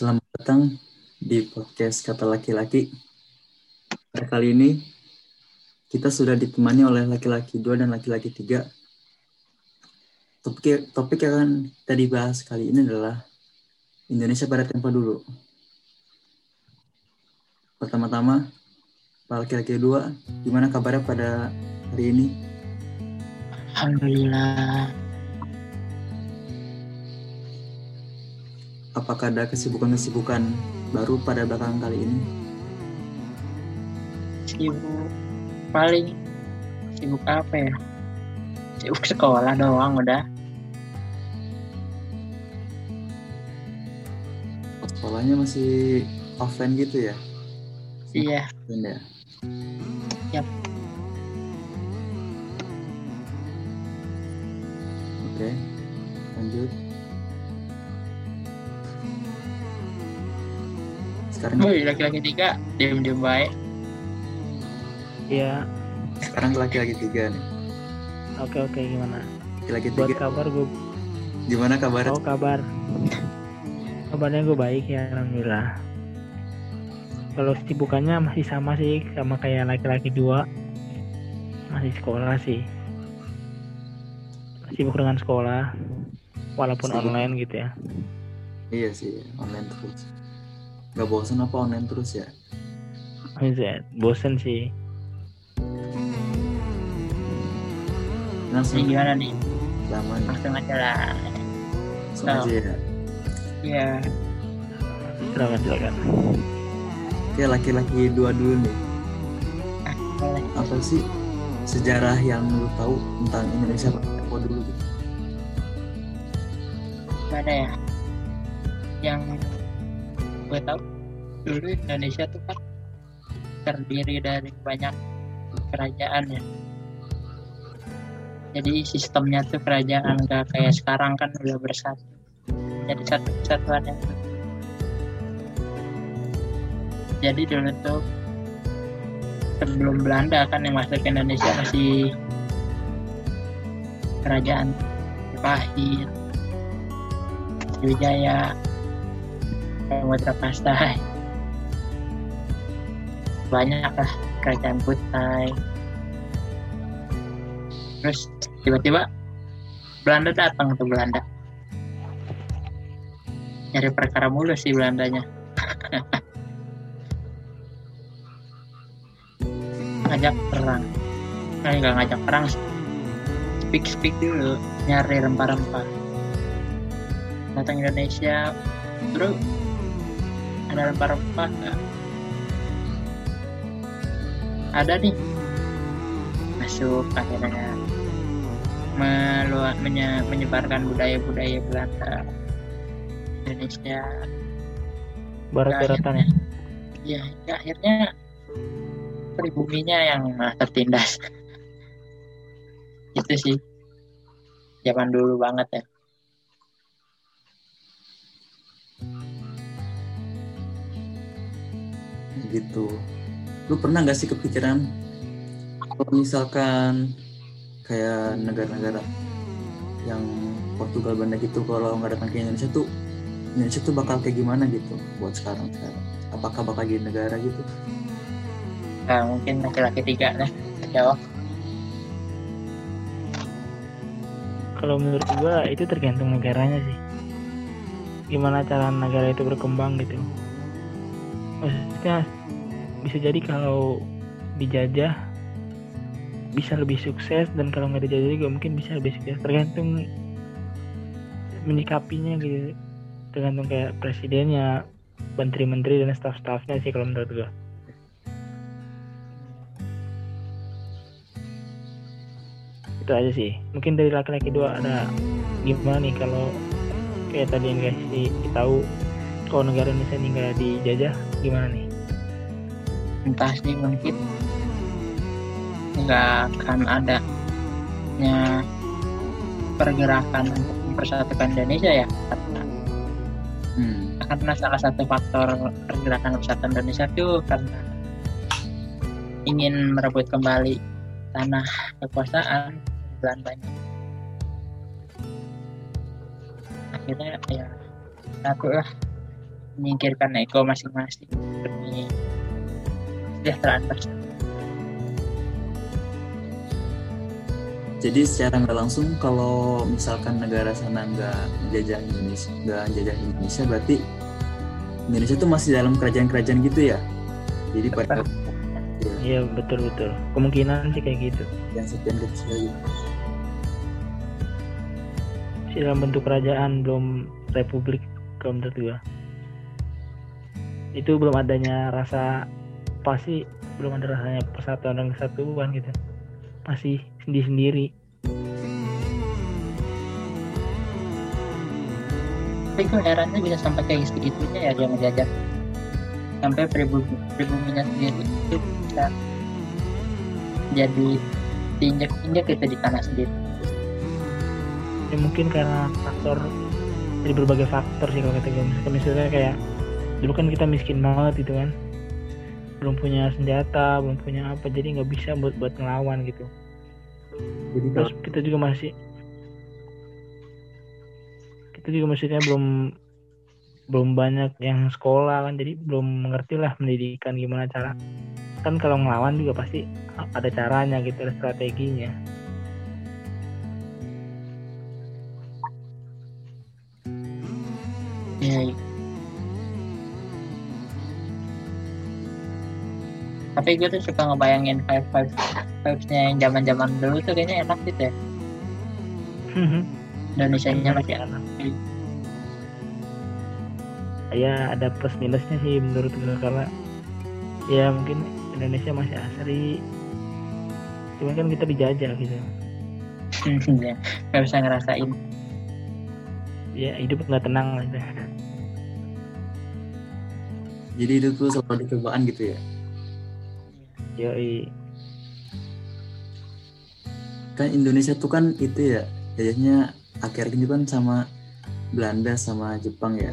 Selamat datang di podcast Kata Laki-Laki. Pada kali ini, kita sudah ditemani oleh laki-laki dua dan laki-laki tiga. Topik, topik yang akan kita dibahas kali ini adalah Indonesia pada tempo dulu. Pertama-tama, Pak laki-laki dua, gimana kabarnya pada hari ini? Alhamdulillah. Apakah ada kesibukan-kesibukan baru pada belakangan kali ini? Sibuk paling sibuk apa ya? Sibuk sekolah doang udah. Sekolahnya masih offline gitu ya? Iya. Benda. Yap. Oke, lanjut. Sekarang Woi, laki-laki tiga diem-diem baik. Iya, sekarang laki-laki tiga nih. oke oke gimana? Laki-laki Buat tiga. kabar gue, Gimana kabar? oh kabar, kabarnya gue baik ya alhamdulillah. Kalau sibukannya masih sama sih, sama kayak laki-laki dua, masih sekolah sih. Sibuk dengan sekolah, walaupun Sibuk. online gitu ya. Iya sih, online terus. Gak bosan apa online terus ya? Bosen sih. Ini Langsung gimana nih? lama nih. Langsung aja lah. Langsung aja ya. Iya. Silakan silakan. Oke, laki-laki dua dulu nih. Apa sih sejarah yang lu tahu tentang Indonesia tempo dulu gitu? Gimana ya? Yang gue tahu dulu Indonesia tuh kan terdiri dari banyak kerajaan ya. Jadi sistemnya tuh kerajaan gak kayak sekarang kan udah bersatu. Jadi satu kesatuan yang jadi dulu tuh sebelum Belanda kan yang masuk ke Indonesia masih kerajaan Pahit, Sriwijaya, Samudra Pastai. Banyak lah kerajaan Kutai. Terus tiba-tiba Belanda datang tuh Belanda. Nyari perkara mulu sih Belandanya. ngajak perang. Nah, nggak ngajak perang. Speak speak dulu, nyari rempah-rempah. Datang Indonesia, terus ada rempah-rempah nggak? Ada nih. Masuk akhirnya melua, menye- menyebarkan budaya-budaya Belanda Indonesia Barat-baratan ya. ya hingga akhirnya pribuminya yang tertindas itu sih zaman dulu banget ya gitu. Lu pernah gak sih kepikiran kalau misalkan kayak negara-negara yang Portugal Belanda gitu kalau nggak datang ke Indonesia tuh Indonesia tuh bakal kayak gimana gitu buat sekarang sekarang apakah bakal jadi negara gitu nah, mungkin laki-laki tiga lah jawab Kalau menurut gua itu tergantung negaranya sih. Gimana cara negara itu berkembang gitu. Maksudnya bisa jadi kalau dijajah bisa lebih sukses dan kalau nggak dijajah juga mungkin bisa lebih sukses. Tergantung menyikapinya gitu. Tergantung kayak presidennya menteri-menteri dan staf-stafnya sih kalau menurut gua. Itu aja sih. Mungkin dari laki-laki dua ada gimana nih kalau kayak tadi yang kasih tahu kalau negara Indonesia ini nggak dijajah gimana nih? Entah sih mungkin nggak akan adanya pergerakan untuk mempersatukan Indonesia ya karena hmm. karena salah satu faktor pergerakan persatuan Indonesia itu karena ingin merebut kembali tanah kekuasaan Belandanya akhirnya ya satu lah menyingkirkan ego masing-masing demi kesejahteraan bersama. Jadi secara nggak langsung kalau misalkan negara sana nggak menjajah Indonesia, nggak menjajah Indonesia, berarti Indonesia tuh masih dalam kerajaan-kerajaan gitu ya. Jadi pada Iya betul betul. Kemungkinan sih kayak gitu. yang sekian kecil gitu. Sih dalam bentuk kerajaan belum republik kalau menurut gua. Itu belum adanya rasa pasti belum ada rasanya persatuan dan kesatuan gitu. Masih sendiri-sendiri. Tapi gue herannya bisa sampai kayak segitunya ya dia ngejajah sampai pribumi pribuminya sendiri itu bisa jadi diinjak-injak gitu di tanah sendiri. Ya mungkin karena faktor dari berbagai faktor sih kalau kata gue. Misalnya kayak dulu kan kita miskin banget gitu kan. Belum punya senjata, belum punya apa, jadi nggak bisa buat buat ngelawan gitu. Jadi terus kita juga masih kita juga maksudnya belum belum banyak yang sekolah kan jadi belum mengerti lah pendidikan gimana cara kan kalau ngelawan juga pasti ada caranya gitu ada strateginya Iya. Tapi gue tuh suka ngebayangin five five vibes-nya yang zaman zaman dulu tuh kayaknya enak gitu ya. Indonesia nya masih enak. ya ada plus minusnya sih menurut gue karena ya mungkin Indonesia masih asri cuman kan kita dijajah gitu ya, nggak bisa ngerasain. ya hidup nggak tenang lah gitu. jadi itu tuh selalu ada cobaan gitu ya. Yoi. Kan Indonesia tuh kan itu ya jajahnya akhir ini kan sama Belanda sama Jepang ya.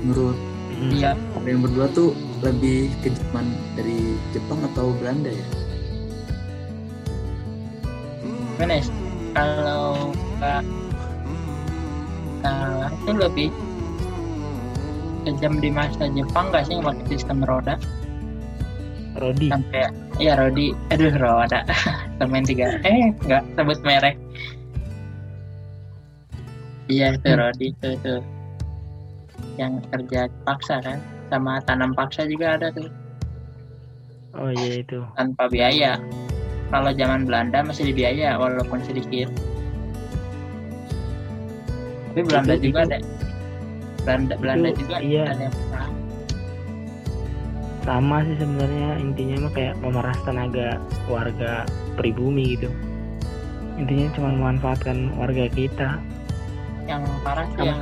Menurut Mm. Iya. kalian berdua tuh lebih ke zaman dari Jepang atau Belanda ya? Gimana ya? Kalau nggak salah itu lebih kejam di masa Jepang nggak sih pakai sistem roda Rodi. Sampai ya Rodi. Aduh roda semen tiga eh nggak sebut merek. Iya itu Rodi itu tuh yang kerja paksa kan? Sama tanam paksa juga ada tuh. Oh iya itu. Tanpa biaya. Kalau zaman Belanda masih dibiaya walaupun sedikit. Tapi Belanda Itu- juga itu- ada. Belanda Belanda itu, juga iya. ada yang pernah sama sih sebenarnya intinya mah kayak memeras tenaga warga pribumi gitu. Intinya cuma memanfaatkan warga kita. Yang parah sih yang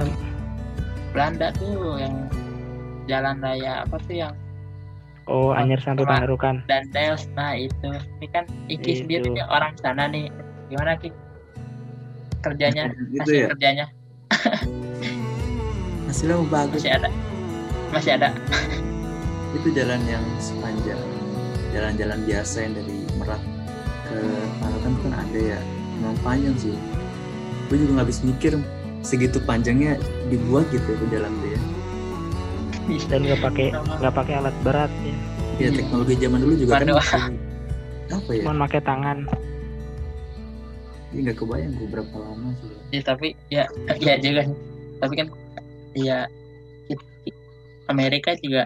Belanda tuh yang jalan raya apa tuh yang oh Anyer sampai Pangarukan dan Dels nah itu. Ini kan Iki Itu. sendiri nih orang sana nih. Gimana Ki? Kerjanya Gitu hasil ya. kerjanya? Hasilnya bagus. masih ada? Masih ada Itu jalan yang sepanjang jalan-jalan biasa yang dari Merak ke tuh kan ada ya. Memang panjang sih. Gue juga nggak habis mikir segitu panjangnya dibuat gitu itu jalan tuh ya. dan nggak pakai nggak pakai alat berat ya Ya teknologi zaman dulu juga kan apa ya? cuma pakai tangan Ini nggak kebayang gue berapa lama sih. ya, tapi ya ya juga tapi kan ya Amerika juga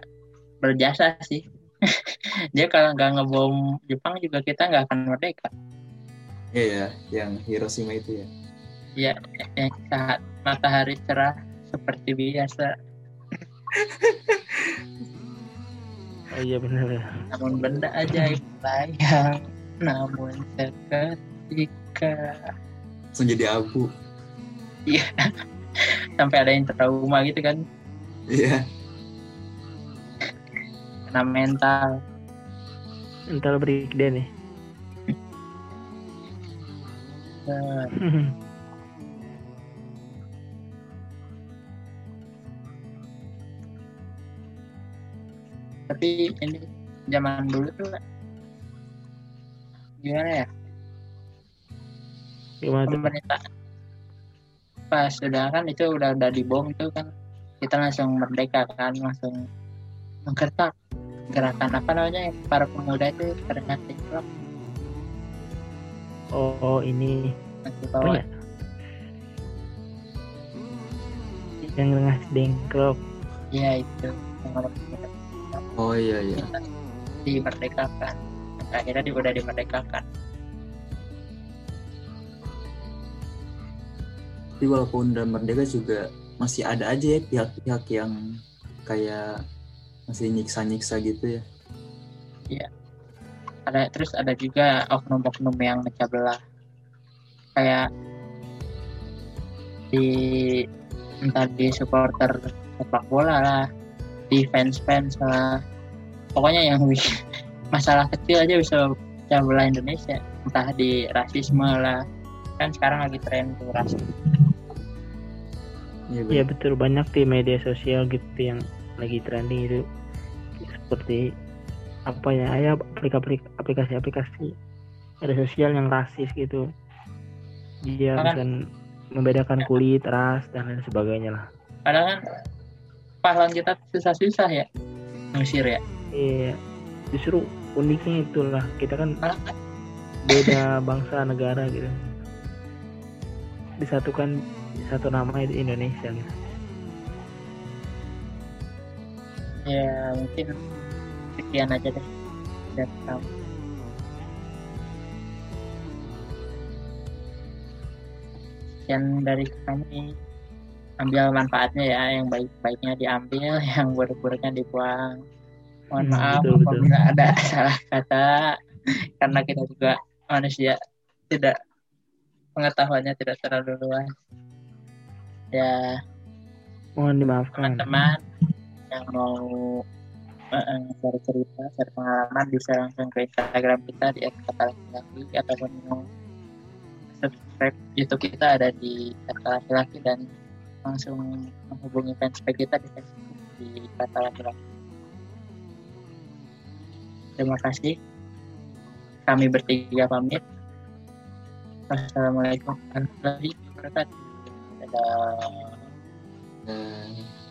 berjasa sih dia kalau nggak ngebom Jepang juga kita nggak akan merdeka Iya ya, yang Hiroshima itu ya. ya yang saat matahari cerah seperti biasa oh iya benar ya namun benda ajaib layang namun seketika Langsung jadi abu. sampai ada yang trauma gitu kan Iya. Kena mental. Entar breakdown nih Nah, tapi ini zaman dulu tuh gimana ya? Gimana tuh? Pemerintah pas sudah kan itu udah udah dibom itu kan kita langsung merdeka kan langsung menggertak gerakan apa namanya yang para pemuda itu terlihat TikTok oh, oh ini. Nanti apa bawa ya yang tengah dengklok. Ya itu. Yang oh iya iya. Dimerdekakan. Akhirnya dia udah dimerdekakan. Tapi walaupun udah merdeka juga masih ada aja ya pihak-pihak yang kayak masih nyiksa-nyiksa gitu ya. Ada terus ada juga oknum-oknum yang mecah belah. Kayak di entah di supporter sepak bola lah di fans-fans lah. Pokoknya yang masalah kecil aja bisa pecah belah Indonesia. Entah di rasisme lah. Kan sekarang lagi tren tuh rasisme. Iya ya bener. betul. Banyak di media sosial gitu yang lagi trending itu. Seperti apa ya ya aplikasi aplikasi aplikasi media sosial yang rasis gitu. Dia bisa membedakan kulit ras dan lain sebagainya lah. Padahal kan pahlawan kita susah-susah ya ngusir ya. Iya justru uniknya itulah. Kita kan malah beda bangsa negara gitu. Disatukan di satu nama itu Indonesia gitu. Ya mungkin sekian aja deh. Dari kamu sekian dari kami. Ambil manfaatnya ya yang baik-baiknya diambil yang buruk-buruknya dibuang. Mohon Hmm, maaf betul, betul. apabila ada salah kata karena kita juga manusia tidak pengetahuannya tidak terlalu luas. Ya. Mohon dimaafkan. Teman-teman yang mau uh, cerita, share pengalaman bisa langsung ke Instagram kita di kata laki-laki ataupun mau subscribe YouTube kita ada di kata laki-laki dan langsung menghubungi fanspage kita di Facebook di kata laki-laki. Terima kasih. Kami bertiga pamit. Wassalamualaikum warahmatullahi wabarakatuh. Dadah. Eh,